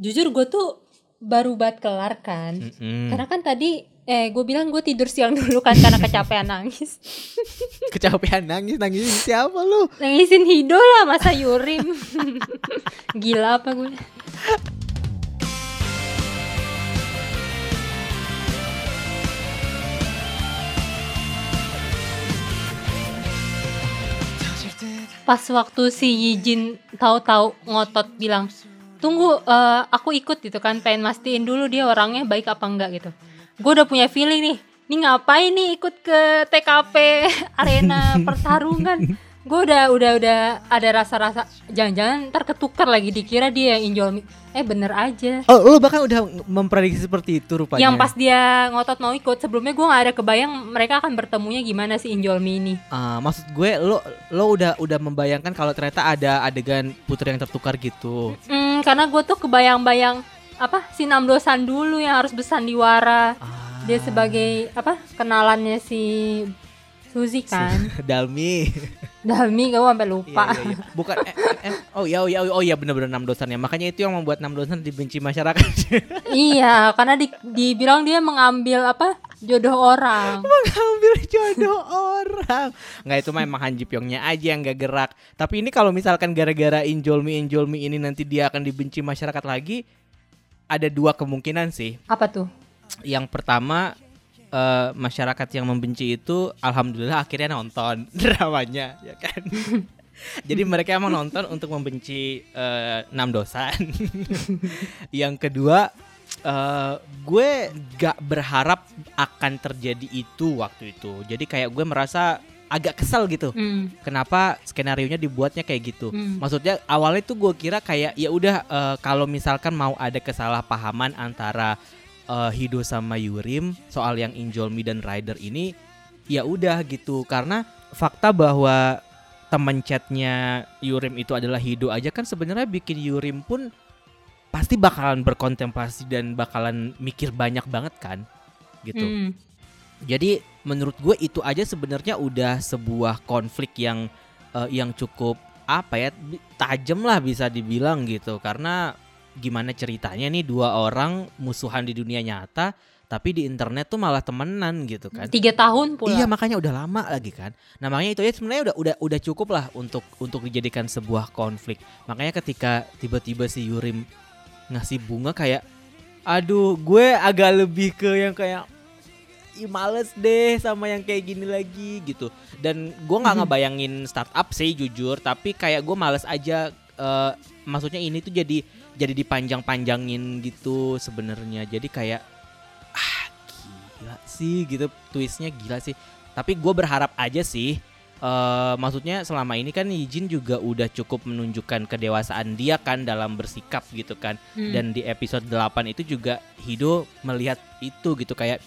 jujur gue tuh baru banget kelar kan. Mm-mm. Karena kan tadi eh gue bilang gue tidur siang dulu kan karena kecapean nangis. Kecapean nangis nangis siapa lu? Nangisin Hido lah masa Yurim. Gila apa gue? Pas waktu si Yijin tahu-tahu ngotot bilang, "Tunggu, eh, aku ikut gitu kan, pengen mastiin dulu dia orangnya baik apa enggak gitu." Gue udah punya feeling nih, nih ngapain nih ikut ke TKP arena pertarungan. Gue udah udah udah ada rasa-rasa jangan-jangan ntar ketukar lagi dikira dia yang injol eh bener aja Oh, lu bahkan udah memprediksi seperti itu rupanya. yang pas dia ngotot mau ikut sebelumnya gue nggak ada kebayang mereka akan bertemunya gimana si Injolmi ini Ah, maksud gue lo lo udah udah membayangkan kalau ternyata ada adegan putri yang tertukar gitu. Hmm, karena gue tuh kebayang-bayang apa si Namdosan dulu yang harus bersandiwara Ah. dia sebagai apa kenalannya si Suzy kan Dalmi. Dalmi gue sampai lupa Iya, iya, iya. Bukan eh, eh, oh ya oh ya oh ya benar-benar enam dosan ya. Makanya itu yang membuat enam dosan dibenci masyarakat. iya karena di, dibilang dia mengambil apa jodoh orang Mengambil jodoh orang. Nggak itu mah emang Han Ji Pyongnya aja yang gak gerak. Tapi ini kalau misalkan gara-gara Injolmi Injolmi ini nanti dia akan dibenci masyarakat lagi, ada dua kemungkinan sih. apa tuh Yang pertama eh, masyarakat yang membenci itu alhamdulillah akhirnya nonton dramanya ya kan. Jadi mereka emang nonton untuk membenci eh, enam dosan. yang kedua eh, gue gak berharap akan terjadi itu waktu itu. Jadi kayak gue merasa agak kesal gitu. Hmm, Kenapa skenario nya dibuatnya kayak gitu? hmm. Maksudnya awalnya tuh gue kira kayak ya udah eh, kalau misalkan mau ada kesalahpahaman antara eh, Hido sama Yurim soal yang Injolmi dan Rider ini ya udah gitu karena fakta bahwa teman chatnya Yurim itu adalah Hido aja kan sebenarnya bikin Yurim pun pasti bakalan berkontemplasi dan bakalan mikir banyak banget kan gitu. Hmm. Jadi menurut gue itu aja sebenarnya udah sebuah konflik yang eh, yang cukup apa ya tajam lah bisa dibilang gitu karena gimana ceritanya nih dua orang musuhan di dunia nyata tapi di internet tuh malah temenan gitu kan. tiga tahun pula Iya makanya udah lama lagi kan. Nah makanya itu ya sebenarnya udah udah udah cukup lah untuk untuk dijadikan sebuah konflik. Makanya ketika tiba-tiba si Yurim ngasih bunga kayak, aduh gue agak lebih ke yang kayak Ih, males deh sama yang kayak gini lagi gitu. Dan gue nggak Mhm. ngebayangin startup sih jujur, tapi kayak gue males aja. eh, maksudnya ini tuh jadi jadi dipanjang-panjangin gitu sebenarnya. Jadi kayak ah gila sih gitu twistnya gila sih tapi gue berharap aja sih eh maksudnya selama ini kan Yijin juga udah cukup menunjukkan kedewasaan dia kan dalam bersikap gitu kan Hmm. dan di episode 8 itu juga Hido melihat itu gitu kayak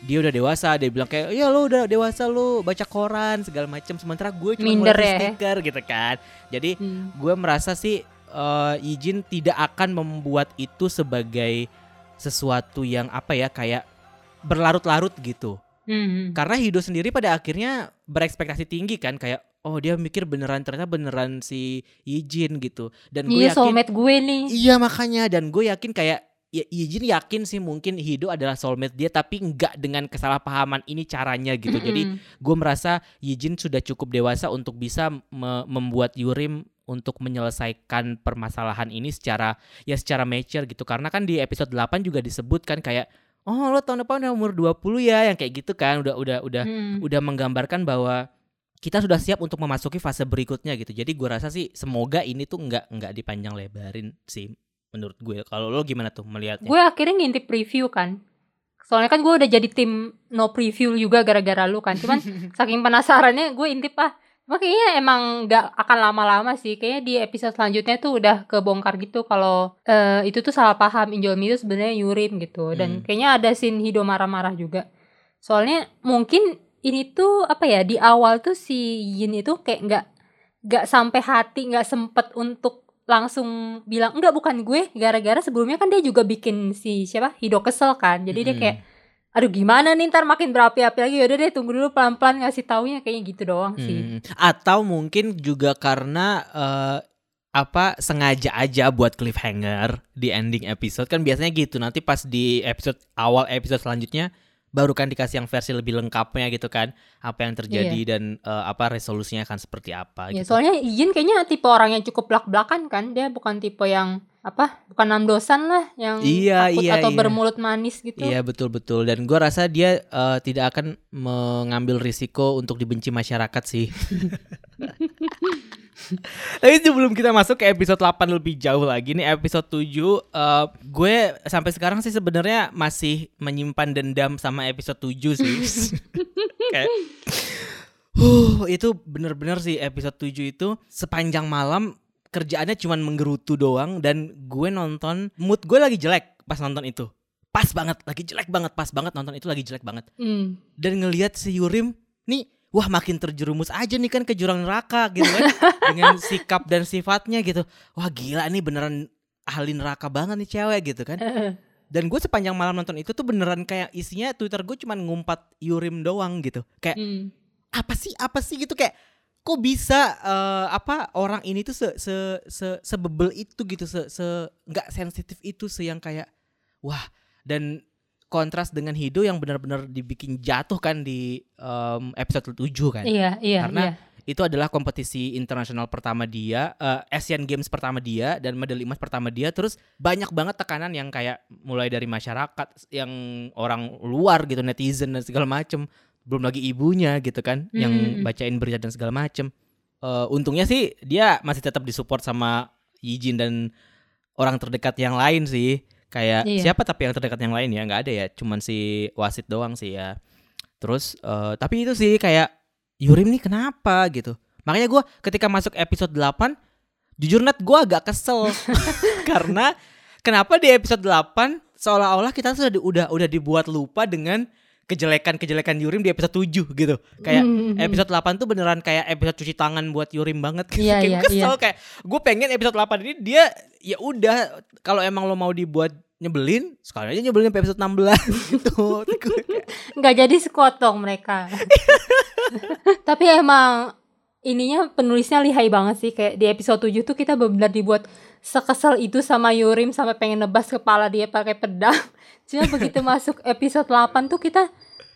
dia udah dewasa dia bilang kayak ya lo udah dewasa lo baca koran segala macam sementara gue cuma Minder ya. stiker gitu kan jadi Hmm. gue merasa sih eh Yijin tidak akan membuat itu sebagai sesuatu yang apa ya kayak berlarut-larut gitu. Hmm. Karena Hido sendiri pada akhirnya berekspektasi tinggi kan kayak oh dia mikir beneran ternyata beneran si Yijin gitu. Dan gue Iya yakin soulmate gue nih Iya makanya dan gue yakin kayak ya Yijin yakin sih mungkin Hido adalah soulmate dia tapi nggak dengan kesalahpahaman ini caranya gitu. Jadi Mm-mm. gue merasa Yijin sudah cukup dewasa untuk bisa me- membuat Yurim untuk menyelesaikan permasalahan ini secara ya secara mature gitu karena kan di episode 8 juga disebutkan kayak oh lo tahun depan udah umur 20 ya yang kayak gitu kan udah udah udah Hmm. udah menggambarkan bahwa kita sudah siap untuk memasuki fase berikutnya gitu. Jadi gue rasa sih semoga ini tuh nggak nggak dipanjang lebarin sih menurut gue. Kalau lo gimana tuh melihatnya? gue akhirnya ngintip preview kan soalnya kan gue udah jadi tim no preview juga gara-gara lu kan cuman saking penasarannya gue intip ah Cuma kayaknya emang gak akan lama-lama sih. Kayaknya di episode selanjutnya tuh udah kebongkar gitu kalau eh, itu tuh salah paham. Injolmi itu sebenarnya Yurim gitu. Dan Hmm. kayaknya ada scene Hido marah-marah juga. Soalnya mungkin ini tuh apa ya di awal tuh si Yin itu kayak nggak nggak sampai hati nggak sempet untuk langsung bilang enggak bukan gue. Gara-gara sebelumnya kan dia juga bikin si siapa? Hido kesel kan. Jadi dia Mm-mm. kayak aduh gimana nih ntar makin berapi-api lagi yaudah deh tunggu dulu pelan-pelan ngasih taunya kayaknya gitu doang sih Hmm, Atau mungkin juga karena eh, apa sengaja aja buat cliffhanger di ending episode kan biasanya gitu nanti pas di episode awal episode selanjutnya baru kan dikasih yang versi lebih lengkapnya gitu kan apa yang terjadi Iya. dan eh, apa resolusinya akan seperti apa Ya, gitu. soalnya Ijin kayaknya tipe orang yang cukup belak-belakan kan. Dia bukan tipe yang apa? Bukan namdosan lah yang Iya, takut iya, atau iya. bermulut manis gitu. Iya betul betul dan gua rasa dia eh, tidak akan mengambil risiko untuk dibenci masyarakat sih. Tapi sebelum kita masuk ke episode 8 lebih jauh lagi nih episode 7 eh, gue sampai sekarang sih sebenarnya masih menyimpan dendam sama episode 7 sih. Kayak Huh, itu bener-bener sih episode 7 itu sepanjang malam kerjaannya cuman menggerutu doang dan gue nonton mood gue lagi jelek pas nonton itu. Pas banget, lagi jelek banget, pas banget nonton itu lagi jelek banget. Hmm. Dan ngelihat si Yurim nih wah makin terjerumus aja nih kan ke jurang neraka gitu kan dengan sikap dan sifatnya gitu. Wah gila nih beneran ahli neraka banget nih cewek gitu kan. Dan gue sepanjang malam nonton itu tuh beneran kayak isinya Twitter gue cuman ngumpat Yurim doang gitu. Kayak Hmm. apa sih apa sih gitu kayak kok bisa eh, apa orang ini tuh se se se sebebel itu gitu se se nggak sensitif itu se yang kayak wah. Dan kontras dengan Hido yang benar-benar dibikin jatuh kan di em, episode 7 kan. Iya, iya, Karena iya. itu adalah kompetisi internasional pertama dia eh, Asian Games pertama dia dan medali emas pertama dia. Terus banyak banget tekanan yang kayak mulai dari masyarakat yang orang luar gitu netizen dan segala macem belum lagi ibunya gitu kan yang Hmm. bacain berita dan segala macem. Eh, untungnya sih dia masih tetap disupport sama Yijin dan orang terdekat yang lain sih. Kayak Iya. siapa tapi yang terdekat yang lain ya? Nggak ada ya cuman si wasit doang sih ya. Terus eh, tapi itu sih kayak Yurim nih kenapa gitu? Makanya gua ketika masuk episode 8 jujur net gua agak kesel. Karena kenapa di episode 8 seolah-olah kita sudah di- udah udah dibuat lupa dengan kejelekan-kejelekan Yurim di episode 7 gitu. Kayak Hmm, hmm, episode 8 tuh beneran kayak episode cuci tangan buat Yurim banget. Iya, kayak iya, gue kesel kayak gue pengen episode 8 ini dia ya udah kalau emang lo mau dibuat nyebelin sekali aja nyebelin sampai episode 16 gitu. Nggak jadi sekotong mereka. Tapi emang ininya penulisnya lihai banget sih. Kayak di episode 7 tuh kita benar dibuat sekesel itu sama Yurim sampai pengen nebas kepala dia pakai pedang. Cuma begitu masuk episode 8 tuh kita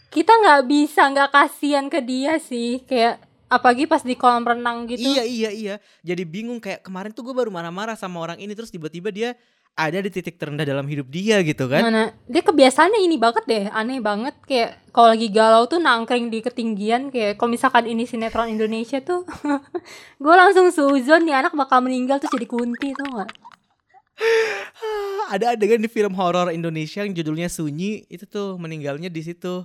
kita nggak bisa nggak kasihan ke dia sih kayak apalagi pas di kolam renang gitu. iya iya iya jadi bingung kayak kemarin tuh gue baru marah-marah sama orang ini terus tiba-tiba dia ada di titik terendah dalam hidup dia gitu kan Mana dia kebiasaannya ini banget deh, aneh banget kayak kalau lagi galau tuh nangkring di ketinggian kayak kalau misalkan ini sinetron Indonesia tuh gue langsung suzon nih anak bakal meninggal tuh jadi kunti tuh gak? ada adegan di film horor Indonesia yang judulnya Sunyi itu tuh meninggalnya di situ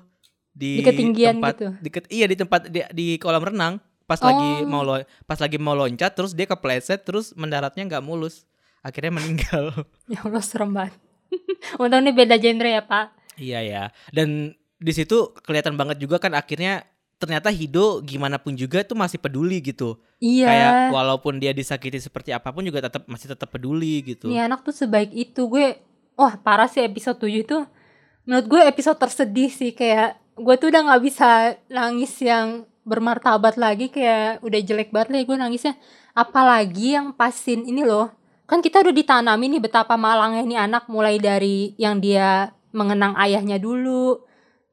di, Di ketinggian tempat, gitu? di iya di tempat di, di kolam renang pas Oh. lagi mau lo, pas lagi mau loncat terus dia kepleset terus mendaratnya nggak mulus akhirnya meninggal. Ya Allah serem banget. Untung ini beda genre ya pak. iya ya. Dan di situ kelihatan banget juga kan akhirnya ternyata Hido gimana pun juga tuh masih peduli gitu. Iya. kayak walaupun dia disakiti seperti apa pun juga tetap masih tetap peduli gitu. Nih anak tuh sebaik itu. Gue Wah parah sih episode 7 itu. Menurut gue episode tersedih sih. Kayak gue tuh udah gak bisa nangis yang bermartabat lagi. Kayak udah jelek banget lah gue nangisnya. Apalagi yang pasin ini loh Kan kita udah ditanami nih betapa malangnya ini anak Mulai dari yang dia mengenang ayahnya dulu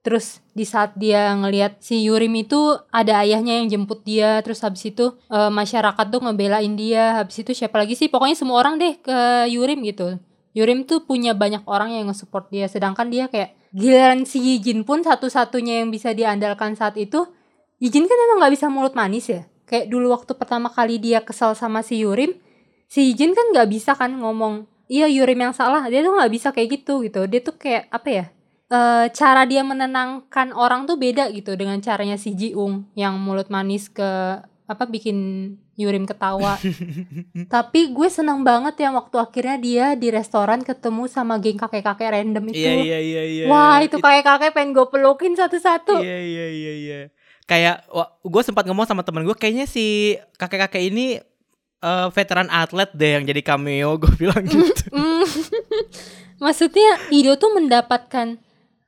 Terus di saat dia ngelihat si Yurim itu ada ayahnya yang jemput dia, terus habis itu eh, masyarakat tuh ngebelain dia. Habis itu siapa lagi sih? Pokoknya semua orang deh ke Yurim gitu. Yurim tuh punya banyak orang yang nge-support dia, sedangkan dia kayak giliran si Yijin pun satu-satunya yang bisa diandalkan saat itu. Yijin kan emang nggak bisa mulut manis ya. Kayak dulu waktu pertama kali dia kesal sama si Yurim, si Yijin kan nggak bisa kan ngomong, iya Yurim yang salah. Dia tuh nggak bisa kayak gitu gitu. Dia tuh kayak apa ya? eh, cara dia menenangkan orang tuh beda gitu dengan caranya si Jiung yang mulut manis ke apa bikin Yurim ketawa. Tapi gue senang banget ya waktu akhirnya dia di restoran ketemu sama geng kakek-kakek random itu. iya iya iya iya Wah itu kakek-kakek pengen gue pelukin satu-satu. Iya iya iya iya. Kayak gue sempat ngomong sama temen gue kayaknya si kakek-kakek ini eh, veteran atlet deh yang jadi cameo gue bilang gitu. Mm. Maksudnya Ido tuh mendapatkan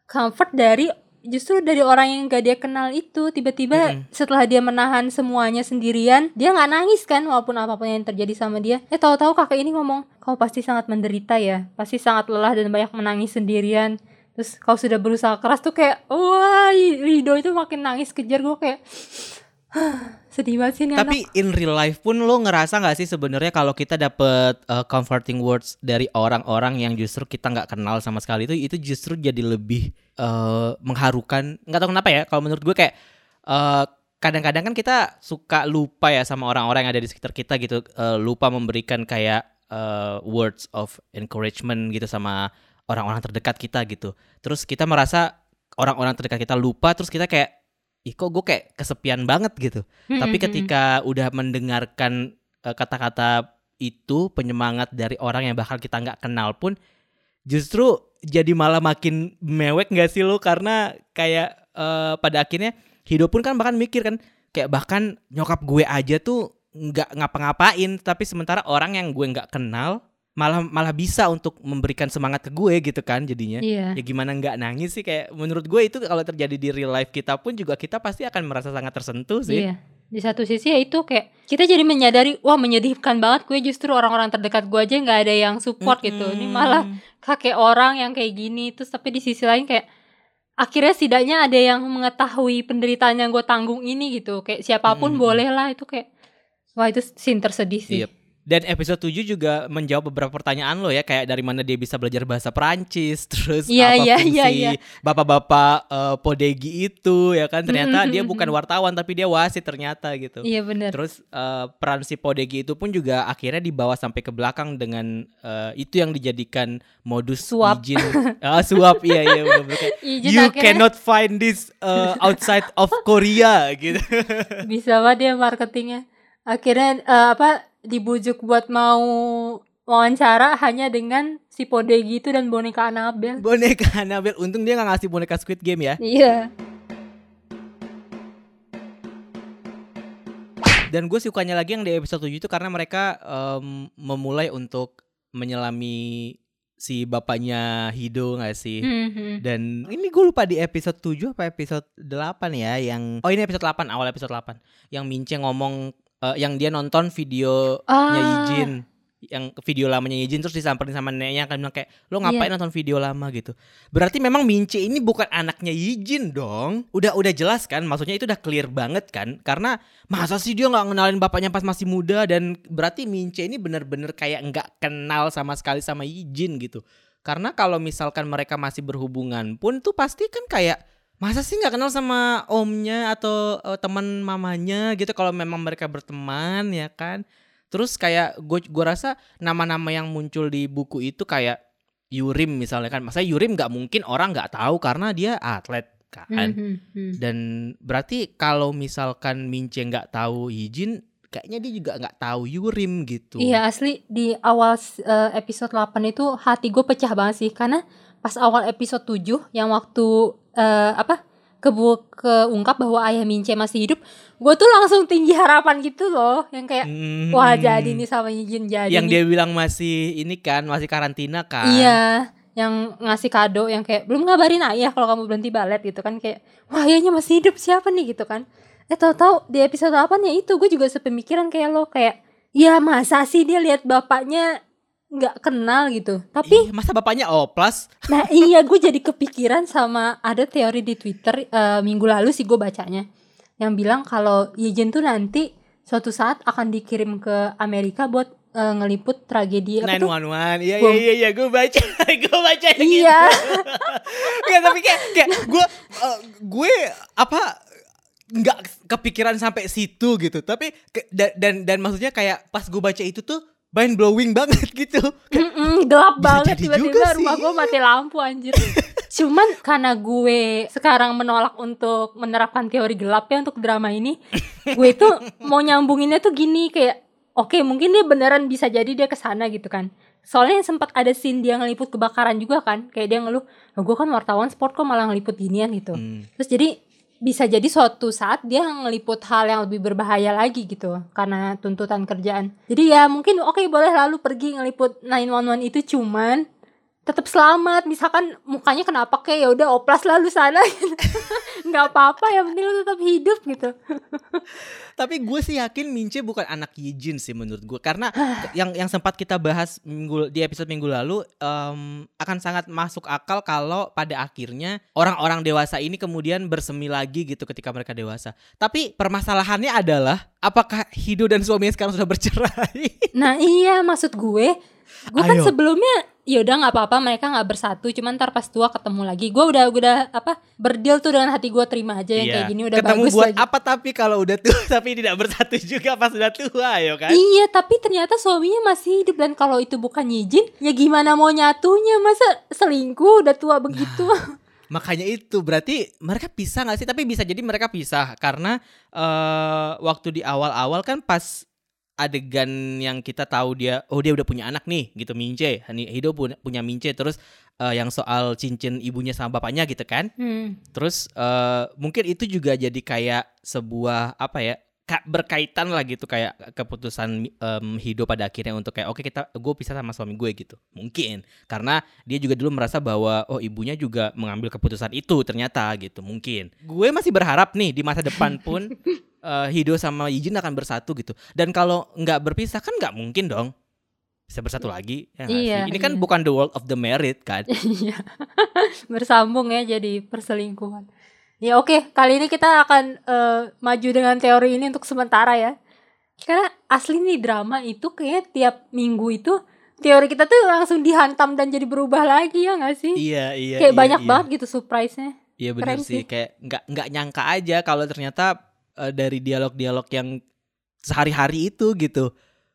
comfort dari justru dari orang yang gak dia kenal itu tiba-tiba Mm-mm. setelah dia menahan semuanya sendirian dia nggak nangis kan walaupun apa pun yang terjadi sama dia eh tahu-tahu kakek ini ngomong kau pasti sangat menderita ya pasti sangat lelah dan banyak menangis sendirian terus kau sudah berusaha keras tuh kayak wah Rido itu makin nangis kejar gue kayak sedih banget sih ini anak. Tapi in real life pun lo ngerasa nggak sih sebenarnya kalau kita dapet uh, comforting words dari orang-orang yang justru kita nggak kenal sama sekali itu itu justru jadi lebih uh, mengharukan. Nggak tahu kenapa ya. Kalau menurut gue kayak uh, kadang-kadang kan kita suka lupa ya sama orang-orang yang ada di sekitar kita gitu. Uh, lupa memberikan kayak uh, words of encouragement gitu sama orang-orang terdekat kita gitu. Terus kita merasa orang-orang terdekat kita lupa. Terus kita kayak ih kok gue kayak kesepian banget gitu. Hmm, Tapi hmm, hmm. ketika udah mendengarkan eh, kata-kata itu penyemangat dari orang yang bakal kita nggak kenal pun justru jadi malah makin mewek nggak sih lo karena kayak eh, pada akhirnya hidup pun kan bahkan mikir kan kayak bahkan nyokap gue aja tuh nggak ngapa-ngapain tapi sementara orang yang gue nggak kenal malah malah bisa untuk memberikan semangat ke gue gitu kan jadinya iya ya gimana nggak nangis sih kayak menurut gue itu kalau terjadi di real life kita pun juga kita pasti akan merasa sangat tersentuh sih Iya. Di satu sisi ya itu kayak kita jadi menyadari wah menyedihkan banget gue justru orang-orang terdekat gue aja nggak ada yang support gitu. Ini malah kakek orang yang kayak gini terus tapi di sisi lain kayak akhirnya setidaknya ada yang mengetahui penderitaan yang gue tanggung ini gitu. Kayak siapa pun Mm-mm. boleh lah itu kayak wah itu scene tersedih sih. Yep. Dan episode 7 juga menjawab beberapa pertanyaan lo ya kayak dari mana dia bisa belajar bahasa Perancis terus Iya, apa iya, fungsi iya, iya. bapak-bapak eh, Podegi itu ya kan ternyata Mm, dia mm, bukan wartawan tapi dia wasit ternyata gitu. Iya bener Terus eh, peran si Podegi itu pun juga akhirnya dibawa sampai ke belakang dengan eh, itu yang dijadikan modus Suap. izin ah, suap iya iya kayak, Izin You akhirnya cannot find this uh, outside of Korea gitu. bisa banget dia marketingnya. Akhirnya eh, apa dibujuk buat mau wawancara hanya dengan si Podegi itu dan boneka Annabelle. boneka Annabelle untung dia nggak ngasih boneka Squid Game ya. Iya. Dan gue sukanya lagi yang di episode 7 itu karena mereka em, memulai untuk menyelami si bapaknya Hido gak sih? Mhm. Dan ini gue lupa di episode 7 apa episode 8 ya yang Oh ini episode 8 awal episode 8 Yang Mince ngomong eh, yang dia nonton videonya Ah. Yijin yang video lamanya Yijin terus disamperin sama neneknya kan bilang kayak lo ngapain Iya. nonton video lama gitu. Berarti memang Mince ini bukan anaknya Yijin dong. Udah udah jelas kan maksudnya itu udah clear banget kan karena masa sih dia nggak ngenalin bapaknya pas masih muda dan berarti Mince ini bener-bener kayak nggak kenal sama sekali sama Yijin gitu. Karena kalau misalkan mereka masih berhubungan pun tuh pasti kan kayak masa sih nggak kenal sama omnya atau eh, teman mamanya gitu kalau memang mereka berteman ya kan. Terus kayak gue gua rasa nama-nama yang muncul di buku itu kayak Yurim misalnya kan. Masa Yurim nggak mungkin orang nggak tahu karena dia atlet kan. Mhm, mhm. Dan berarti kalau misalkan Mince nggak tahu Yijin, kayaknya dia juga nggak tahu Yurim gitu. Iya asli di awal eh, episode 8 itu hati gue pecah banget sih karena pas awal episode 7 yang waktu eh, apa kebu keungkap bahwa ayah Mince masih hidup, gue tuh langsung tinggi harapan gitu loh yang kayak Hmm. wah jadi nih sama Yijin jadi Yang nih. dia bilang masih ini kan, masih karantina kan. Iya, yang ngasih kado yang kayak belum ngabarin ayah kalau kamu berhenti balet gitu kan kayak wah ayahnya masih hidup siapa nih gitu kan. Eh tahu-tahu di episode 8 ya itu gue juga sepemikiran kayak lo kayak ya masa sih dia lihat bapaknya nggak kenal gitu. Tapi Ih, masa bapaknya oplas? nah iya gue jadi kepikiran sama ada teori di Twitter eh, minggu lalu sih gue bacanya yang bilang kalau Yijin tuh nanti suatu saat akan dikirim ke Amerika buat eh, ngeliput tragedi apa tuh? 911. Iya iya Bom. iya iya gue baca. gue baca yang Iya. Nggak, tapi kayak kayak gue eh, gue apa nggak kepikiran sampai situ gitu. Tapi ke- da- dan dan maksudnya kayak pas gue baca itu tuh mind blowing banget gitu. Mm-mm, gelap Bisa banget tiba-tiba rumah gue mati lampu anjir. Cuman karena gue sekarang menolak untuk menerapkan teori gelap ya untuk drama ini, gue itu mau nyambunginnya tuh gini kayak oke mungkin dia beneran bisa jadi dia ke sana gitu kan. Soalnya sempat ada scene dia ngeliput kebakaran juga kan, kayak dia ngeluh, "Loh, gue kan wartawan sport kok malah ngeliput ginian gitu. Hmm. Terus jadi bisa jadi suatu saat dia ngeliput hal yang lebih berbahaya lagi gitu karena tuntutan kerjaan. Jadi ya mungkin oke boleh lalu pergi ngeliput 911 itu cuman tetap selamat misalkan mukanya kenapa kayak ya udah oplas lalu sana nggak apa-apa yang penting lu tetap hidup gitu Tapi gue sih yakin Mince bukan anak Yijin sih menurut gue karena yang yang sempat kita bahas minggu di episode minggu lalu em, akan sangat masuk akal kalau pada akhirnya orang-orang dewasa ini kemudian bersemi lagi gitu ketika mereka dewasa. Tapi permasalahannya adalah apakah Hido dan suaminya sekarang sudah bercerai? nah iya maksud gue gue kan sebelumnya ya udah nggak apa-apa mereka nggak bersatu cuman ntar pas tua ketemu lagi gue udah udah apa berdeal tuh dengan hati gue terima aja yang kayak gini udah Iya. Ketemu bagus buat lagi apa tapi kalau udah tua tapi tidak bersatu juga pas sudah tua ya kan? Iya, tapi ternyata suaminya masih hidup dan kalau itu bukan Yijin, ya gimana mau nyatunya? Masa selingkuh udah tua begitu? Makanya itu berarti mereka pisah nggak sih? Tapi bisa jadi mereka pisah karena eh waktu di awal-awal kan pas adegan yang kita tahu dia oh dia udah punya anak nih gitu Mince, Hido punya, punya Mince terus eh, yang soal cincin ibunya sama bapaknya gitu kan. Hmm. Terus eh mungkin itu juga jadi kayak sebuah apa ya? ka- berkaitan lah gitu kayak keputusan em, Hido pada akhirnya untuk kayak oke kita gue pisah sama suami gue gitu mungkin karena dia juga dulu merasa bahwa oh ibunya juga mengambil keputusan itu ternyata gitu mungkin gue masih berharap nih di masa depan pun eh, Hido sama Yijin akan bersatu gitu dan kalau nggak berpisah kan nggak mungkin dong bisa bersatu lagi ya Iya, sih? ini kan iya. bukan the world of the married kan Iya. Bersambung ya jadi perselingkuhan. Ya oke, kali ini kita akan eh, maju dengan teori ini untuk sementara ya. Karena asli nih drama itu kayak tiap minggu itu teori kita tuh langsung dihantam dan jadi berubah lagi ya nggak sih? iya iya kayak iya, banyak iya. banget gitu surprise-nya. Iya benar sih. sih. kayak nggak nggak nyangka aja kalau ternyata eh, dari dialog-dialog yang sehari-hari itu gitu,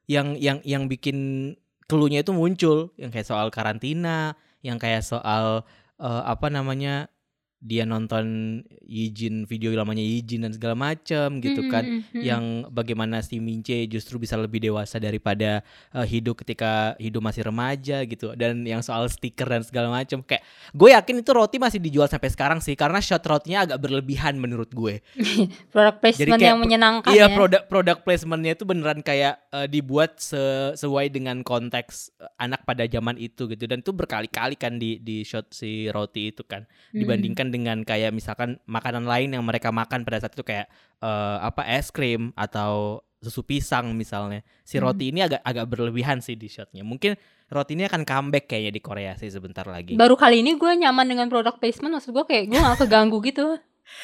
yang yang yang bikin clue-nya itu muncul, yang kayak soal karantina, yang kayak soal eh, apa namanya dia nonton Yijin video lamanya Yijin dan segala macam gitu Mm, kan mm, mm, mm. yang bagaimana si Mince justru bisa lebih dewasa daripada eh, Hido ketika Hido masih remaja gitu dan yang soal stiker dan segala macam kayak gue yakin itu roti masih dijual sampai sekarang sih karena shot rotinya agak berlebihan menurut gue product placement kayak yang menyenangkan iya ya. produk produk placementnya itu beneran kayak eh, dibuat sesuai dengan konteks eh, anak pada zaman itu gitu dan itu berkali-kali kan di di shot si roti itu kan Hmm. dibandingkan dengan kayak misalkan makanan lain yang mereka makan pada saat itu kayak eh, apa es krim atau susu pisang misalnya si Hmm. roti ini agak agak berlebihan sih di shotnya mungkin roti ini akan comeback kayaknya di Korea sih sebentar lagi Baru kali ini gue nyaman dengan product placement maksud gue kayak gue gak keganggu gitu.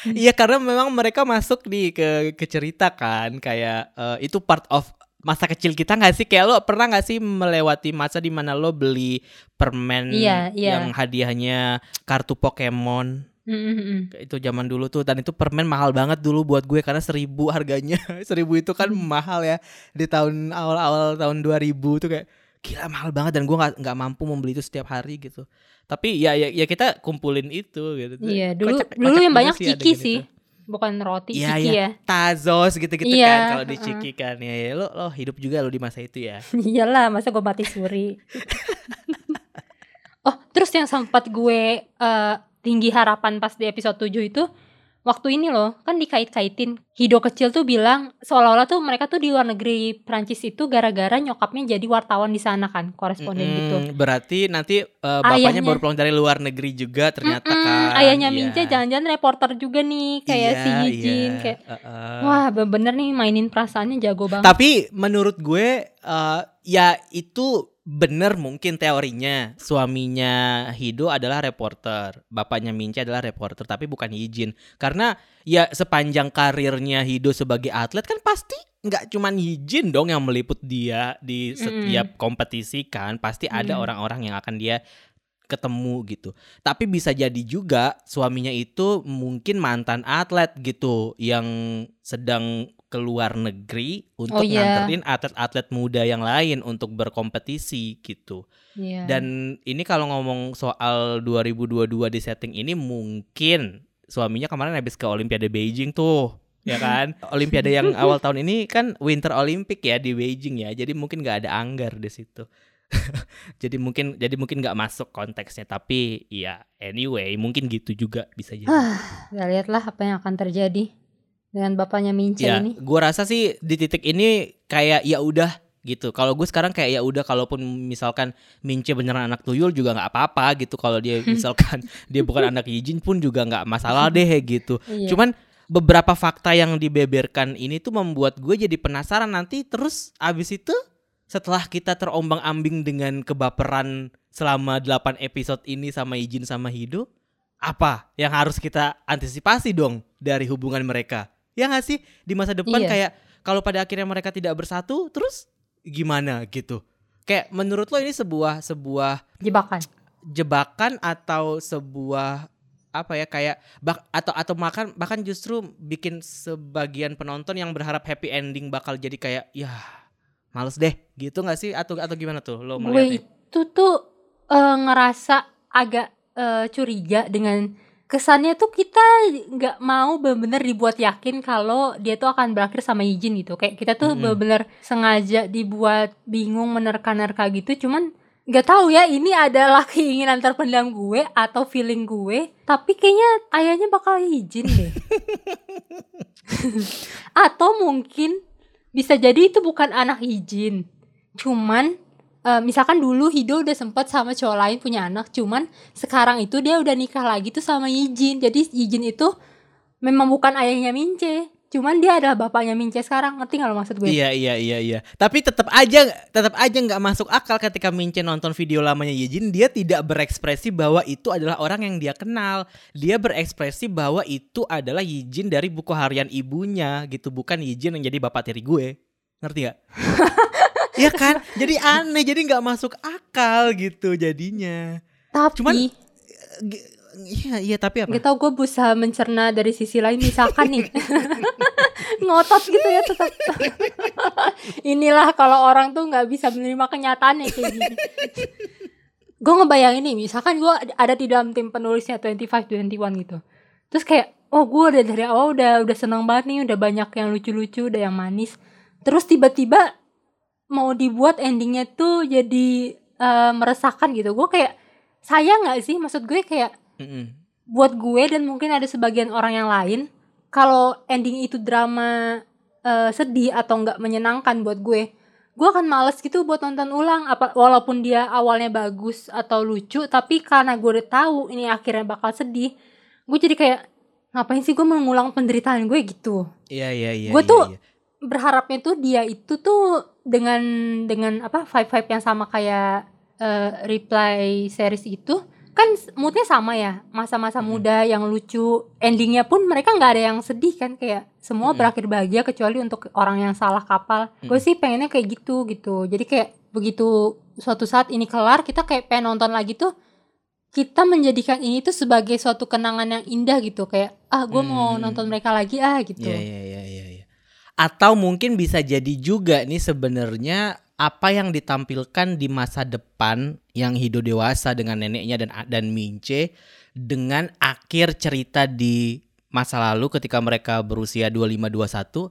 Iya karena memang mereka masuk di ke ke cerita kan kayak eh, itu part of masa kecil kita nggak sih kayak lo pernah nggak sih melewati masa di mana lo beli permen Iya, iya. yang hadiahnya kartu Pokemon Mm, mm, mm. itu zaman dulu tuh dan itu permen mahal banget dulu buat gue karena seribu harganya seribu itu kan mahal ya di tahun awal-awal tahun 2000 tuh kayak gila mahal banget dan gue nggak nggak mampu membeli itu setiap hari gitu tapi ya ya, ya kita kumpulin itu gitu Iya, dulu Kocak- dulu kocak yang banyak sih ciki adegan sih. itu. Bukan roti, Iya, ciki iya. ya. Tazos gitu-gitu Iya, kan kalau di. Ciki kan ya, ya lo lo hidup juga lo di masa itu ya. Iyalah, masa gue mati suri. oh, terus yang sempat gue eh, tinggi harapan pas di episode 7 itu waktu ini loh, kan dikait-kaitin. Hido kecil tuh bilang seolah-olah tuh mereka tuh di luar negeri Prancis itu gara-gara nyokapnya jadi wartawan di sana kan, koresponden gitu. Mm-mm, Berarti nanti eh, bapaknya Ayahnya. baru pulang dari luar negeri juga ternyata Mm-mm, kan. ayahnya Iya. Mince jangan-jangan reporter juga nih kayak Iya, si Yijin iya, kayak uh-uh. wah bener nih mainin perasaannya jago banget. Tapi menurut gue eh, ya itu bener mungkin teorinya suaminya Hido adalah reporter, bapaknya Mince adalah reporter tapi bukan Yijin. Karena ya sepanjang karirnya Hido sebagai atlet kan pasti nggak cuman Yijin dong yang meliput dia di setiap kompetisi kan, pasti ada Mm. orang-orang yang akan dia ketemu gitu. Tapi bisa jadi juga suaminya itu mungkin mantan atlet gitu yang sedang keluar negeri untuk Oh, iya. nganterin atlet-atlet muda yang lain untuk berkompetisi gitu. Iya. Dan ini kalau ngomong soal 2022 di setting ini mungkin suaminya kemarin habis ke Olimpiade Beijing tuh. Ya kan, Olimpiade yang awal tahun ini kan Winter Olympic ya di Beijing ya, jadi mungkin nggak ada anggar di situ. jadi mungkin jadi mungkin nggak masuk konteksnya, tapi ya anyway mungkin gitu juga bisa jadi. Kita lihatlah apa yang akan terjadi dengan bapaknya Mince Ya, ini. gua rasa sih di titik ini kayak ya udah gitu. Kalau gue sekarang kayak ya udah kalaupun misalkan Mince beneran anak tuyul juga nggak apa-apa gitu. Kalau dia misalkan dia bukan anak Yijin pun juga nggak masalah deh gitu. Iya. Cuman beberapa fakta yang dibeberkan ini tuh membuat gue jadi penasaran nanti terus abis itu setelah kita terombang-ambing dengan kebaperan selama 8 episode ini sama Ijin sama Hido, apa yang harus kita antisipasi dong dari hubungan mereka? Ya nggak sih di masa depan Iya. kayak kalau pada akhirnya mereka tidak bersatu, terus gimana gitu? Kayak menurut lo ini sebuah sebuah jebakan. jebakan atau sebuah apa ya kayak bak atau atau makan bahkan justru bikin sebagian penonton yang berharap happy ending bakal jadi kayak ya males deh gitu nggak sih atau atau gimana tuh lo Gue melihatnya? itu tuh eh, ngerasa agak eh, curiga dengan kesannya tuh kita nggak mau bener-bener dibuat yakin kalau dia tuh akan berakhir sama Yijin gitu. Kayak kita tuh Mm-mm. bener-bener sengaja dibuat bingung menerka-nerka gitu. Cuman nggak tahu ya ini adalah keinginan terpendam gue atau feeling gue. Tapi kayaknya ayahnya bakal Yijin deh. atau mungkin bisa jadi itu bukan anak Yijin. Cuman eh, misalkan dulu Hido udah sempet sama cowok lain punya anak, cuman sekarang itu dia udah nikah lagi tuh sama Yijin. Jadi Yijin itu memang bukan ayahnya Mince, cuman dia adalah bapaknya Mince sekarang. Ngerti gak lo maksud gue? Iya iya iya iya. Tapi tetap aja tetap aja nggak masuk akal ketika Mince nonton video lamanya Yejin dia tidak berekspresi bahwa itu adalah orang yang dia kenal. Dia berekspresi bahwa itu adalah Yejin dari buku harian ibunya gitu, bukan Yejin yang jadi bapak tiri gue. Ngerti gak? Iya kan? Jadi aneh, jadi nggak masuk akal gitu jadinya. Tapi Cuman, G- Iya iya tapi apa? Gak tau gue berusaha mencerna dari sisi lain misalkan nih ngotot gitu ya tetap inilah kalau orang tuh nggak bisa menerima kenyataannya kayak gini gue ngebayangin nih misalkan gue ada di dalam tim penulisnya 25 21 gitu terus kayak oh gue udah dari awal udah udah seneng banget nih udah banyak yang lucu-lucu udah yang manis terus tiba-tiba mau dibuat endingnya tuh jadi eh, meresahkan gitu gue kayak sayang nggak sih maksud gue kayak Mm-mm. buat gue dan mungkin ada sebagian orang yang lain kalau ending itu drama eh, sedih atau nggak menyenangkan buat gue gue akan males gitu buat nonton ulang apa walaupun dia awalnya bagus atau lucu tapi karena gue udah tahu ini akhirnya bakal sedih gue jadi kayak ngapain sih gue mengulang penderitaan gue gitu Iya iya iya. Gue iya, tuh iya. berharapnya tuh dia itu tuh dengan dengan apa vibe vibe yang sama kayak eh, reply series itu kan moodnya sama ya masa-masa Mm-mm. muda yang lucu endingnya pun mereka nggak ada yang sedih kan kayak semua Mm-mm. berakhir bahagia kecuali untuk orang yang salah kapal gue Mm. sih pengennya kayak gitu gitu jadi kayak begitu suatu saat ini kelar kita kayak pengen nonton lagi tuh kita menjadikan ini tuh sebagai suatu kenangan yang indah gitu kayak ah gue mau Hmm. nonton mereka lagi ah gitu iya iya iya iya. Atau mungkin bisa jadi juga nih sebenarnya apa yang ditampilkan di masa depan yang Hido dewasa dengan neneknya dan dan Mince dengan akhir cerita di masa lalu ketika mereka berusia 25 21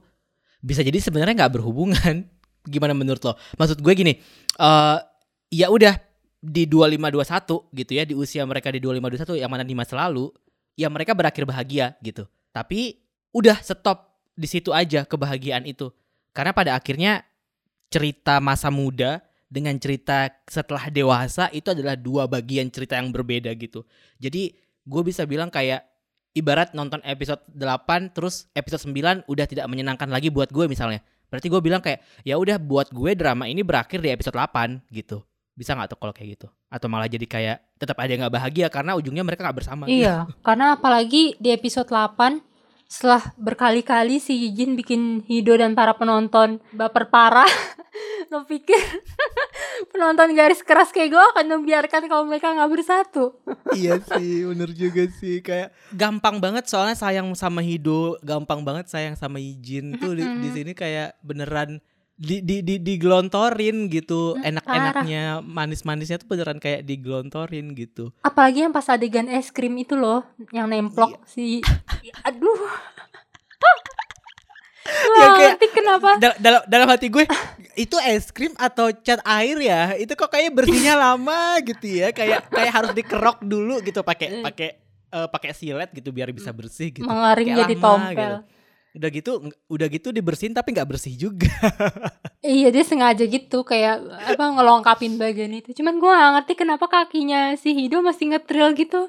bisa jadi sebenarnya nggak berhubungan. Gimana menurut lo? Maksud gue gini, eh ya udah di 25 21 gitu ya di usia mereka di 25 21 yang mana di masa lalu ya mereka berakhir bahagia gitu. Tapi udah stop di situ aja kebahagiaan itu. Karena pada akhirnya cerita masa muda dengan cerita setelah dewasa itu adalah dua bagian cerita yang berbeda gitu. Jadi gue bisa bilang kayak ibarat nonton episode 8 terus episode 9 udah tidak menyenangkan lagi buat gue misalnya. Berarti gue bilang kayak ya udah buat gue drama ini berakhir di episode 8 gitu. Bisa nggak tuh kalau kayak gitu? Atau malah jadi kayak tetap ada yang nggak bahagia karena ujungnya mereka nggak bersama. gitu. Iya, karena apalagi di episode 8 setelah berkali-kali si Jin bikin Hido dan para penonton baper parah. Lo pikir penonton garis keras kayak gue akan membiarkan kalau mereka nggak bersatu? iya sih, bener juga sih kayak gampang banget soalnya sayang sama Hido, gampang banget sayang sama Ijin tuh di, di sini kayak beneran di di di digelontorin gitu, Mm, enak-enaknya, manis-manisnya tuh beneran kayak digelontorin gitu. Apalagi yang pas adegan es krim itu loh, yang nemplok si aduh. Gue Ya, kayak- ngerti kenapa Dal- dalam dalam hati gue itu es krim atau cat air ya? Itu kok kayak bersihnya lama gitu ya, kayak kayak harus dikerok dulu gitu pakai Mm. pakai eh, pakai silet gitu biar bisa bersih gitu. mengering jadi lama tompel. gitu. Udah gitu udah gitu dibersihin tapi nggak bersih juga. Iya dia sengaja gitu kayak apa ngelongkapin bagian itu. Cuman gua gak ngerti kenapa kakinya si Hido masih ngetril gitu.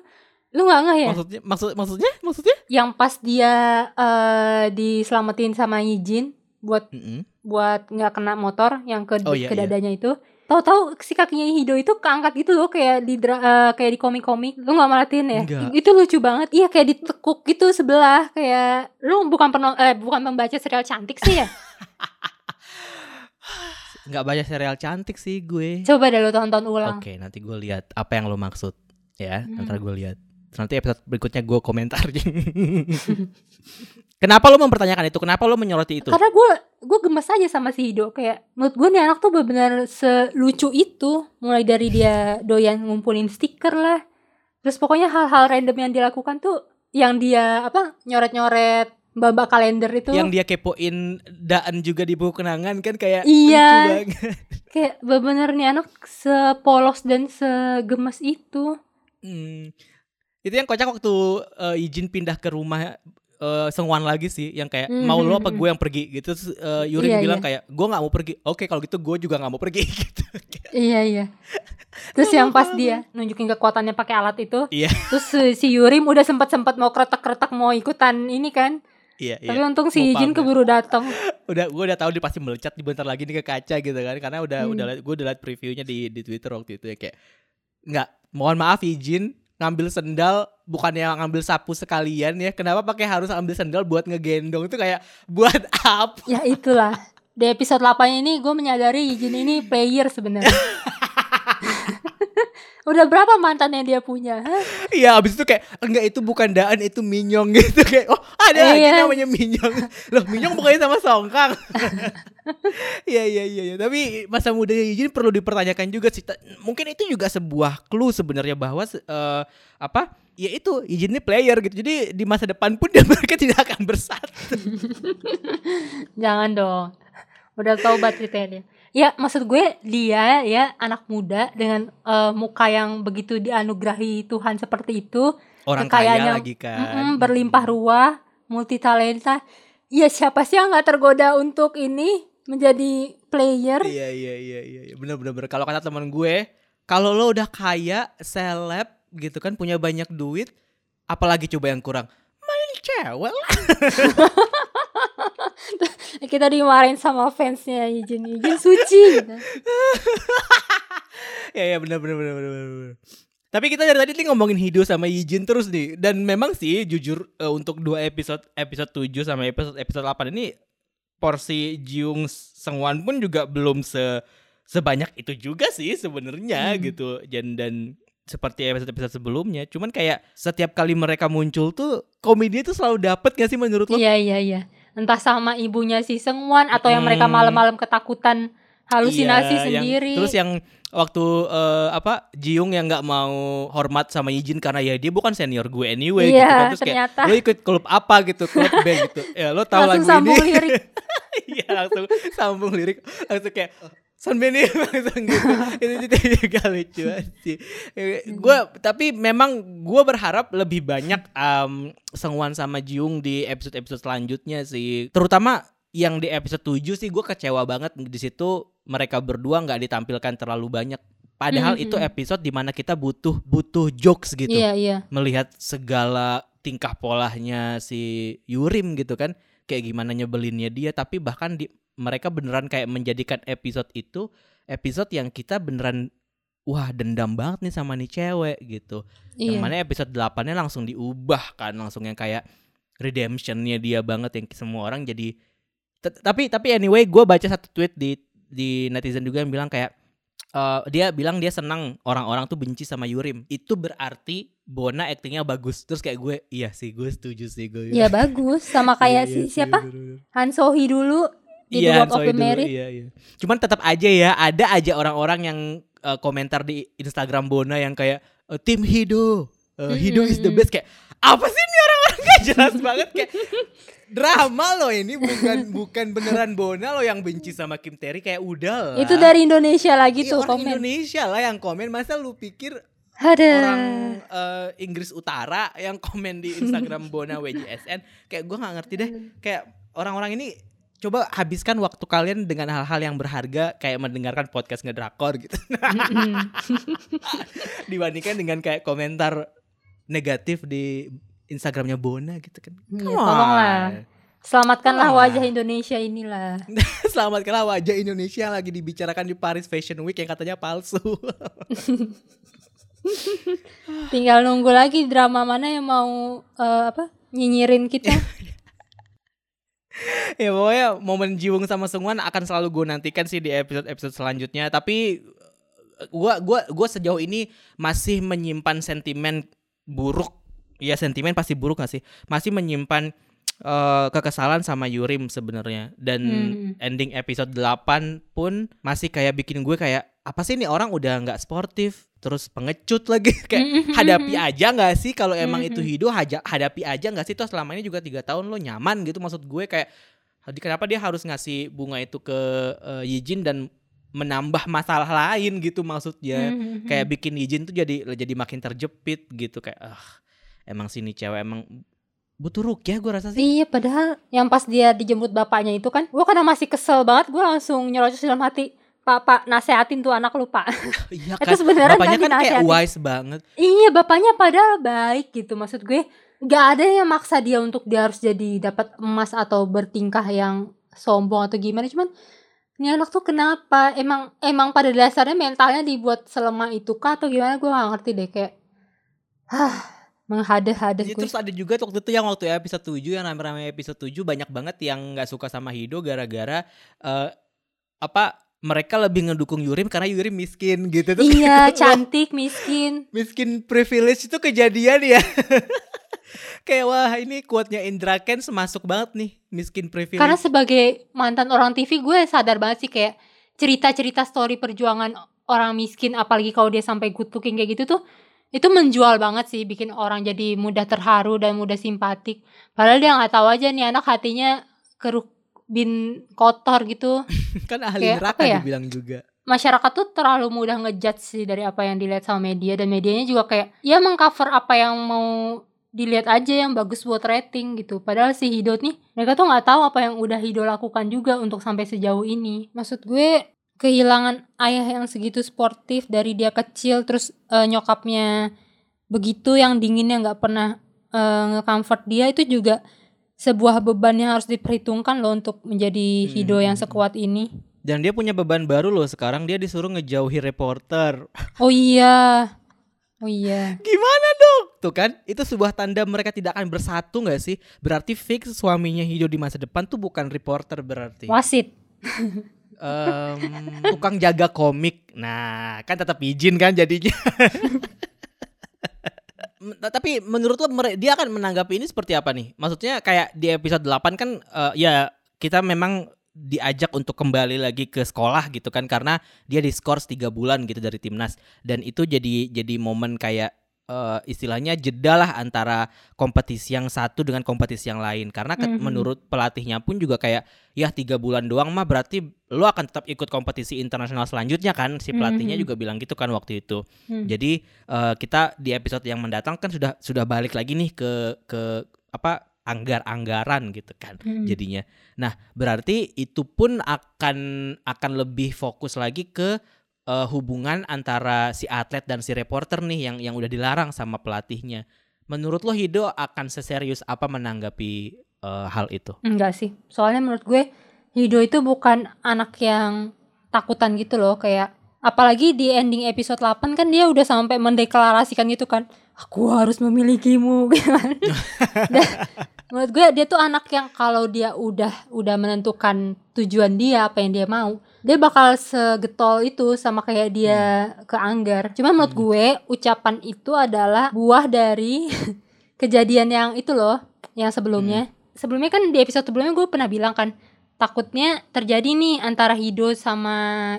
Lu nggak ngeh ya? Maksudnya maksud maksudnya maksudnya? Yang pas dia eh diselamatin sama Yijin buat Mm-mm. buat nggak kena motor yang ke, Oh, iya, ke iya. dadanya itu. Tahu-tahu si kakinya Hido itu keangkat gitu loh kayak di eh, kayak di komik-komik. Lu nggak merhatiin ya? Enggak. Itu lucu banget. Iya kayak ditekuk gitu sebelah kayak lu bukan penon eh bukan pembaca serial cantik sih ya? Nggak banyak serial cantik sih gue. Coba deh lu tonton ulang. Oke, nanti gue lihat apa yang lo maksud ya. Hmm. Ntar gue lihat. Nanti episode berikutnya gue komentar. Kenapa lo mempertanyakan itu? Kenapa lo menyoroti itu? Karena gue gue gemes aja sama si Hido kayak menurut gue nih anak tuh benar-benar selucu itu mulai dari dia doyan ngumpulin stiker lah terus pokoknya hal-hal random yang dilakukan tuh yang dia apa nyoret-nyoret babak kalender itu Yang dia kepoin Daan juga di buku kenangan kan kayak Iya. lucu banget. kayak nih anak sepolos dan segemes itu Hmm. Itu yang kocak waktu eh, izin pindah ke rumah eh, Sengwan lagi sih yang kayak Hmm, mau lo hmm, apa hmm. gue yang pergi? Gitu. Terus, eh, Yurin Iya, bilang iya. kayak gue nggak mau pergi. Oke kalau gitu gue juga nggak mau pergi. Gitu. Iya iya. Terus yang pas dia nunjukin kekuatannya pakai alat itu Iya. terus si, si Yurim udah sempat-sempat mau kretek-kretek mau ikutan ini kan. Iya tapi iya untung si Jin pamer. keburu datang udah gue udah tahu dia pasti melecat di bentar lagi nih ke kaca gitu kan. Karena udah Hmm. udah gue udah liat previewnya di di Twitter waktu itu ya kayak nggak mohon maaf izin ngambil sendal bukan yang ngambil sapu sekalian ya kenapa pakai harus ambil sendal buat ngegendong itu kayak buat apa Ya itulah. Di episode 8 ini gue menyadari Jin ini player sebenarnya. Udah berapa mantan yang dia punya? Iya abis itu kayak enggak itu bukan Daan itu Minyong gitu kayak oh ada lagi Iya. namanya Minyong loh Minyong bukannya sama Songkang Iya iya iya iya. tapi masa mudanya Yijin perlu dipertanyakan juga sih mungkin itu juga sebuah clue sebenarnya bahwa eh, apa ya itu Yijin ini player gitu jadi di masa depan pun dia mereka tidak akan bersatu Jangan dong. Udah taubat ceritanya dia. Ya maksud gue dia ya anak muda dengan eh, muka yang begitu dianugerahi Tuhan seperti itu. orang kaya lagi kan Mm-mm, berlimpah ruah, multi talenta. Ya siapa sih yang nggak tergoda untuk ini menjadi player? Iya iya iya iya iya. bener bener bener. Kalau kata teman gue, kalau lo udah kaya, seleb gitu kan, punya banyak duit, apalagi coba yang kurang? Main cewek lah. Kita dimarahin sama fansnya Yijin Yijin suci. gitu. ya ya bener bener bener. bener. Tapi kita dari tadi nih ngomongin Hido sama Yijin terus nih dan memang sih jujur eh, untuk dua episode episode 7 sama episode episode 8 ini porsi Jiung Sengwan pun juga belum se sebanyak itu juga sih sebenarnya Hmm. gitu dan dan seperti episode-episode sebelumnya cuman kayak setiap kali mereka muncul tuh komedi itu selalu dapet gak sih menurut lo? Iya iya iya. Entah sama ibunya si Sengwan atau yang mereka Hmm. malam-malam ketakutan halusinasi Iya, yang- sendiri. terus yang waktu eh, apa Jiung yang nggak mau hormat sama Yijin karena ya dia bukan senior gue anyway gitu Iya, kan terus ternyata. kayak lo ikut klub apa gitu klub band gitu ya lo tahu langsung lagu sambung ini lirik. iya langsung sambung lirik langsung kayak Sunbeam ini langsung gitu. Itu, itu juga lucu sih gue tapi memang gue berharap lebih banyak um, Sengwan sama Jiung di episode episode selanjutnya sih. Terutama yang di episode 7 sih gue kecewa banget di situ mereka berdua nggak ditampilkan terlalu banyak. Padahal Mhm. itu episode di mana kita butuh butuh jokes gitu. Iya iya. melihat segala tingkah polahnya si Yurim gitu kan. Kayak gimana nyebelinnya dia tapi bahkan di mereka beneran kayak menjadikan episode itu episode yang kita beneran wah dendam banget nih sama nih cewek gitu. Yang Iya. mana episode 8-nya langsung diubah kan langsung yang kayak redemptionnya dia banget yang semua orang jadi tapi tapi anyway gue baca satu tweet di di netizen juga yang bilang kayak eh, dia bilang dia senang orang-orang tuh benci sama Yurim. Itu berarti Bona aktingnya bagus. Terus kayak gue iya sih gue setuju sih gue Iya bagus. Sama kayak Iya, si iya sih, siapa? Han Sohee dulu di The Iya, World of the Merit. Iya, iya. Cuman tetap aja ya, ada aja orang-orang yang eh, komentar di Instagram Bona yang kayak eh, tim Hido, Eh, Hido is the best kayak apa sih ini orang-orang gak jelas banget kayak drama loh ini bukan bukan beneran Bona loh yang benci sama Kim Terry kayak udah lah. Itu dari Indonesia lagi Iya, tuh orang komen. Indonesia lah yang komen masa lu pikir Ada. orang eh, Inggris Utara yang komen di Instagram Bona WJSN kayak gue nggak ngerti deh kayak orang-orang ini coba habiskan waktu kalian dengan hal-hal yang berharga kayak mendengarkan podcast ngedrakor gitu dibandingkan dengan kayak komentar negatif di Instagramnya Bona gitu kan Iya, Come tolonglah. on. Selamatkanlah wajah Indonesia inilah. Selamatkanlah wajah Indonesia yang lagi dibicarakan di Paris Fashion Week yang katanya palsu. Tinggal nunggu lagi drama mana yang mau eh, apa? nyinyirin kita. ya pokoknya momen Jiwung sama Sungwan akan selalu gue nantikan sih di episode-episode selanjutnya. Tapi gua gua gua sejauh ini masih menyimpan sentimen buruk. Ya sentimen pasti buruk gak sih? Masih menyimpan eh, kekesalan sama Yurim sebenarnya. Dan Hmm. ending episode 8 pun masih kayak bikin gue kayak apa sih ini orang udah nggak sportif terus pengecut lagi. Kayak Mhm. hadapi aja nggak sih kalau emang itu Mhm. hidup? Haja, hadapi aja nggak sih? Toh selama ini juga tiga tahun lo nyaman gitu maksud gue kayak "Hadi, kenapa dia harus ngasih bunga itu ke eh, Yijin dan menambah masalah lain? gitu maksudnya. Mhm. kayak bikin Yijin tuh jadi jadi makin terjepit gitu kayak ah emang sini cewek emang butuh rukyah gue rasa sih. Iya padahal yang pas dia dijemput bapaknya itu kan Gue karena masih kesel banget Gue langsung nyerocos dalam hati Pak, pak, nasehatin tuh anak lu pak. Iya Itu kan? sebenarnya bapaknya kan kan kayak wise banget. Iya bapaknya padahal baik gitu Maksud gue. Gak ada yang maksa dia untuk dia harus jadi dapat emas Atau bertingkah yang sombong atau gimana. Cuman ini anak tuh kenapa? Emang emang pada dasarnya mentalnya dibuat selemah itu kah Atau gimana? Gue gak ngerti deh Kayak Hah Menghadeh-hadeh Ya, gue. terus ada juga waktu itu yang waktu episode 7 yang rame-rame episode 7 banyak banget yang nggak suka sama Hido gara-gara eh, apa mereka lebih ngedukung Yurim karena Yurim miskin gitu tuh. Iya cantik miskin miskin privilege itu kejadian ya. Kayak wah ini quote-nya Indra Ken semasuk banget nih miskin privilege. Karena sebagai mantan orang TV gue sadar banget sih kayak cerita-cerita story perjuangan orang miskin apalagi kalau dia sampai good looking kayak gitu tuh itu menjual banget sih bikin orang jadi mudah terharu dan mudah simpatik. Padahal dia nggak tahu aja nih anak hatinya keruk bin kotor gitu. kan ahli kayak neraka ya? dibilang juga. Masyarakat tuh terlalu mudah ngejudge sih dari apa yang dilihat sama media dan medianya juga kayak ya mengcover apa yang mau dilihat aja yang bagus buat rating gitu. Padahal si Hido nih mereka tuh nggak tahu apa yang udah Hido lakukan juga untuk sampai sejauh ini. Maksud gue kehilangan ayah yang segitu sportif dari dia kecil terus eh, nyokapnya begitu yang dinginnya nggak pernah eh, nge-comfort dia itu juga sebuah beban yang harus diperhitungkan loh untuk menjadi Hido yang Hmm. sekuat ini. Dan dia punya beban baru loh sekarang dia disuruh ngejauhi reporter. Oh iya. Oh iya. Gimana dong? Tuh kan, itu sebuah tanda mereka tidak akan bersatu nggak sih? Berarti fix suaminya Hido di masa depan tuh bukan reporter berarti. Wasit. Em, tukang jaga komik. Nah, kan tetap izin kan jadinya. Tapi menurut lo dia akan menanggapi ini seperti apa nih? Maksudnya kayak di episode 8 kan eh, ya kita memang diajak untuk kembali lagi ke sekolah gitu kan karena dia diskors tiga bulan gitu dari timnas dan itu jadi jadi momen kayak eh, istilahnya jeda lah antara kompetisi yang satu dengan kompetisi yang lain karena ke- Mhm. menurut pelatihnya pun juga kayak ya tiga bulan doang mah berarti lo akan tetap ikut kompetisi internasional selanjutnya kan si pelatihnya Mhm. juga bilang gitu kan waktu itu Hmm. jadi eh, kita di episode yang mendatang kan sudah sudah balik lagi nih ke ke apa anggar-anggaran gitu kan Hmm. jadinya. Nah, berarti itu pun akan akan lebih fokus lagi ke eh, hubungan antara si atlet dan si reporter nih yang yang udah dilarang sama pelatihnya. Menurut lo Hido akan seserius apa menanggapi eh, hal itu? Enggak sih. Soalnya menurut gue Hido itu bukan anak yang takutan gitu loh kayak apalagi di ending episode 8 kan dia udah sampai mendeklarasikan gitu kan aku harus memilikimu gitu kan. Dan menurut gue dia tuh anak yang kalau dia udah udah menentukan tujuan dia apa yang dia mau dia bakal segetol itu sama kayak dia ke Anggar. Cuma menurut Hmm. gue ucapan itu adalah buah dari kejadian yang itu loh yang sebelumnya. Sebelumnya kan di episode sebelumnya gue pernah bilang kan takutnya terjadi nih antara Hido sama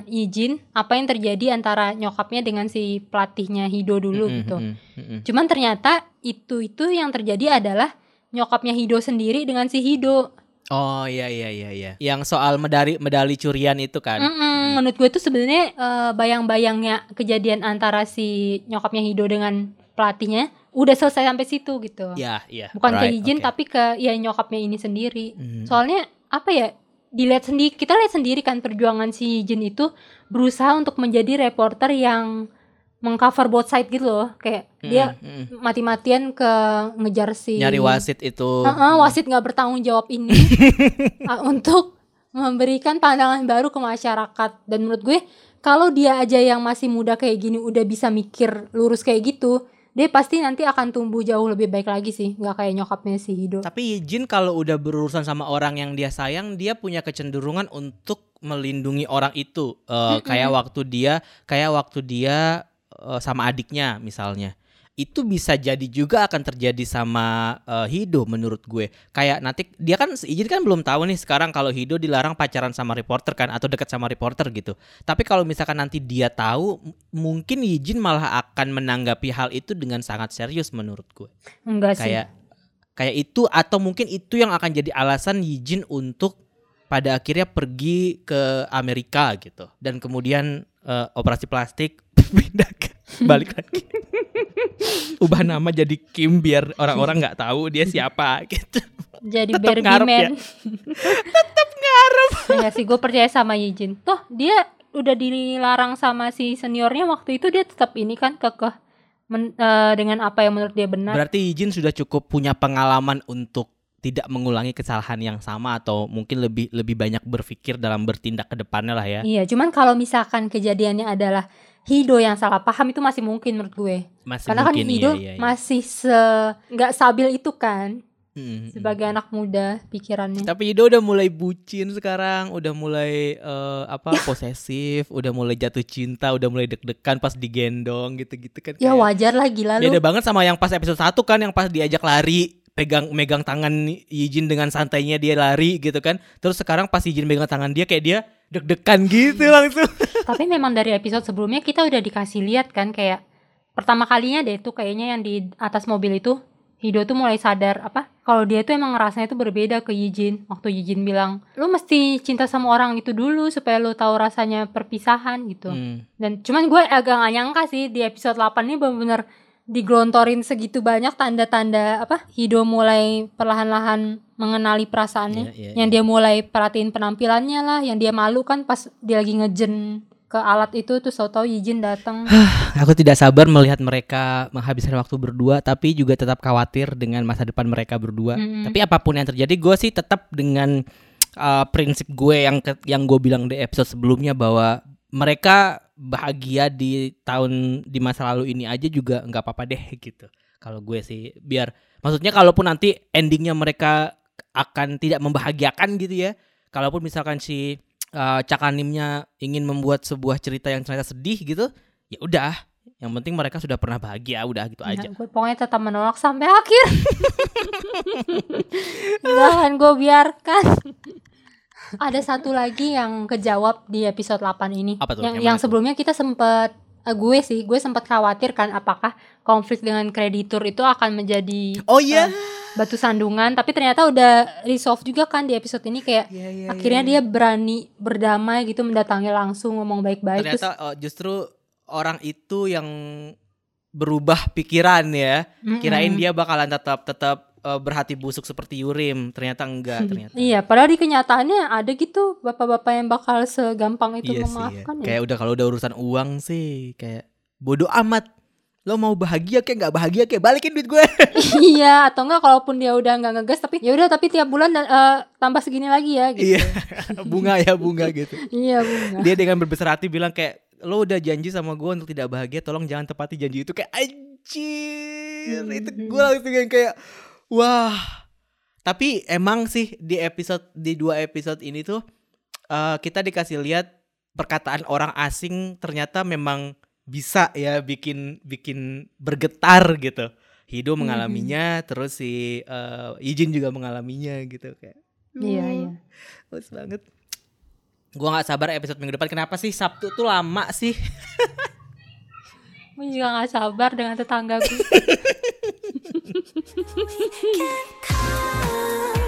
Yijin apa yang terjadi antara nyokapnya dengan si pelatihnya Hido dulu Mm-mm, gitu. mm-mm, mm-mm. Cuman ternyata itu itu yang terjadi adalah nyokapnya Hido sendiri dengan si Hido. Oh iya iya iya iya. Yang soal medali medali curian itu kan. Mm-mm, menurut gue itu sebenarnya eh, bayang-bayangnya kejadian antara si nyokapnya Hido dengan pelatihnya udah selesai sampai situ gitu. Iya iya. Bukan ke right, Yijin oke. tapi ke ya nyokapnya ini sendiri. Hmm. Soalnya apa ya? Dilihat sendiri kita lihat sendiri kan perjuangan si Yijin itu berusaha untuk menjadi reporter yang mengcover both side gitu loh. Kayak Hmm, dia hmm. mati-matian ke ngejar si nyari wasit itu. Heeh, wasit nggak bertanggung jawab ini uh, untuk memberikan pandangan baru ke masyarakat dan menurut gue kalau dia aja yang masih muda kayak gini udah bisa mikir lurus kayak gitu dia pasti nanti akan tumbuh jauh lebih baik lagi sih nggak kayak nyokapnya si Hido Tapi Jin kalau udah berurusan sama orang yang dia sayang, dia punya kecenderungan untuk melindungi orang itu. Eh, Kayak waktu dia, kayak waktu dia eh, sama adiknya misalnya. Itu bisa jadi juga akan terjadi sama eh, Hido menurut gue. Kayak nanti dia kan Jin kan belum tahu nih sekarang kalau Hido dilarang pacaran sama reporter kan atau dekat sama reporter gitu. Tapi kalau misalkan nanti dia tahu, mungkin Yijin malah akan menanggapi hal itu dengan sangat serius menurut gue enggak sih kayak kayak itu atau mungkin itu yang akan jadi alasan Yijin untuk pada akhirnya pergi ke Amerika gitu dan kemudian eh, operasi plastik pindah ke balik lagi. Ubah nama jadi Kim biar orang-orang nggak tahu dia siapa gitu. Jadi tetep Barbie ngarep ya. Man tetap ngarep. Ya sih gue percaya sama Yijin. Toh dia udah dilarang sama si seniornya waktu itu dia tetap ini kan kekeh men- eh, dengan apa yang menurut dia benar. Berarti Yijin sudah cukup punya pengalaman untuk tidak mengulangi kesalahan yang sama atau mungkin lebih lebih banyak berpikir dalam bertindak ke depannya lah ya? Iya, cuman kalau misalkan kejadiannya adalah Hido yang salah paham itu masih mungkin menurut gue. masih Karena kan mungkin Hido iya, iya, iya. masih se nggak stabil itu kan Mm, mm, sebagai anak muda pikirannya. Tapi Ido udah mulai bucin sekarang, udah mulai eh, apa posesif, udah mulai jatuh cinta, udah mulai deg-degan pas digendong gitu-gitu kan. Ya kayak- wajar lah gila lu. Beda banget sama yang pas episode 1 kan yang pas diajak lari, pegang megang tangan Yijin dengan santainya dia lari gitu kan. Terus sekarang pas Yijin megang tangan dia kayak dia deg-degan gitu langsung. Tapi memang dari episode sebelumnya kita udah dikasih lihat kan kayak pertama kalinya deh tuh kayaknya yang di atas mobil itu Hido tuh mulai sadar apa kalau dia tuh emang ngerasanya tuh berbeda ke Yijin waktu Yijin bilang lu mesti cinta sama orang itu dulu supaya lu tahu rasanya perpisahan gitu Hmm. dan cuman gue agak gak nyangka sih di episode 8 ini bener-bener digelontorin segitu banyak tanda-tanda apa Hido mulai perlahan-lahan mengenali perasaannya Iya, iya, yang dia mulai perhatiin penampilannya lah yang dia malu kan pas dia lagi ngejen ke alat itu tuh tau Yijin datang Aku tidak sabar melihat mereka menghabiskan waktu berdua, tapi juga tetap khawatir dengan masa depan mereka berdua. Mm-mm. Tapi apa pun yang terjadi, gue sih tetap dengan uh, prinsip gue yang ke- yang gue bilang di episode sebelumnya bahwa mereka bahagia di tahun di masa lalu ini aja juga nggak apa-apa deh gitu. Kalau gue sih biar maksudnya kalaupun nanti endingnya mereka akan tidak membahagiakan gitu ya. Kalaupun misalkan si uh, Cakanimnya ingin membuat sebuah cerita yang ternyata sedih gitu, ya udah. Yang penting mereka sudah pernah bahagia, udah gitu aja. Nah, gue pokoknya tetap menolak sampai akhir jangan gue biarkan ada satu lagi yang kejawab di episode 8 ini Apa tuh? yang, Yang sebelumnya kita sempat eh, gue sih gue sempat khawatir kan apakah konflik dengan kreditur itu akan menjadi Oh iya. batu sandungan tapi ternyata udah resolve juga kan di episode ini kayak Iya, iya, akhirnya dia berani berdamai gitu mendatangi langsung ngomong baik-baik terus ternyata oh, justru orang itu yang berubah pikiran ya. Mm-mm. Kirain dia bakalan tetap tetap eh, berhati busuk seperti Yurim, ternyata enggak ternyata. Iya, padahal di kenyataannya ada gitu bapak-bapak yang bakal segampang itu Iya sih. Ya. memaafkan ya. Kayak udah kalau udah urusan uang sih kayak bodoh amat. Lo mau bahagia kayak nggak bahagia kayak balikin duit gue. iya, atau enggak kalaupun dia udah nggak ngegas tapi ya udah tapi tiap bulan eh, tambah segini lagi ya gitu. Iya. bunga ya bunga gitu. Iya, bunga. Dia dengan berbesar hati bilang kayak lo udah janji sama gue untuk tidak bahagia, tolong jangan tepati janji itu kayak anjir. Itu gue langsung yang kayak wah. Tapi emang sih di episode di dua episode ini tuh eh, kita dikasih lihat perkataan orang asing ternyata memang bisa ya bikin bikin bergetar gitu. Hido mengalaminya, terus si eh, Yijin juga mengalaminya gitu kayak. Iya, "Hmm, iya. Bagus banget. Gua nggak sabar episode minggu depan. Kenapa sih Sabtu tuh lama sih? Gue juga gak sabar dengan tetangga gue. can come.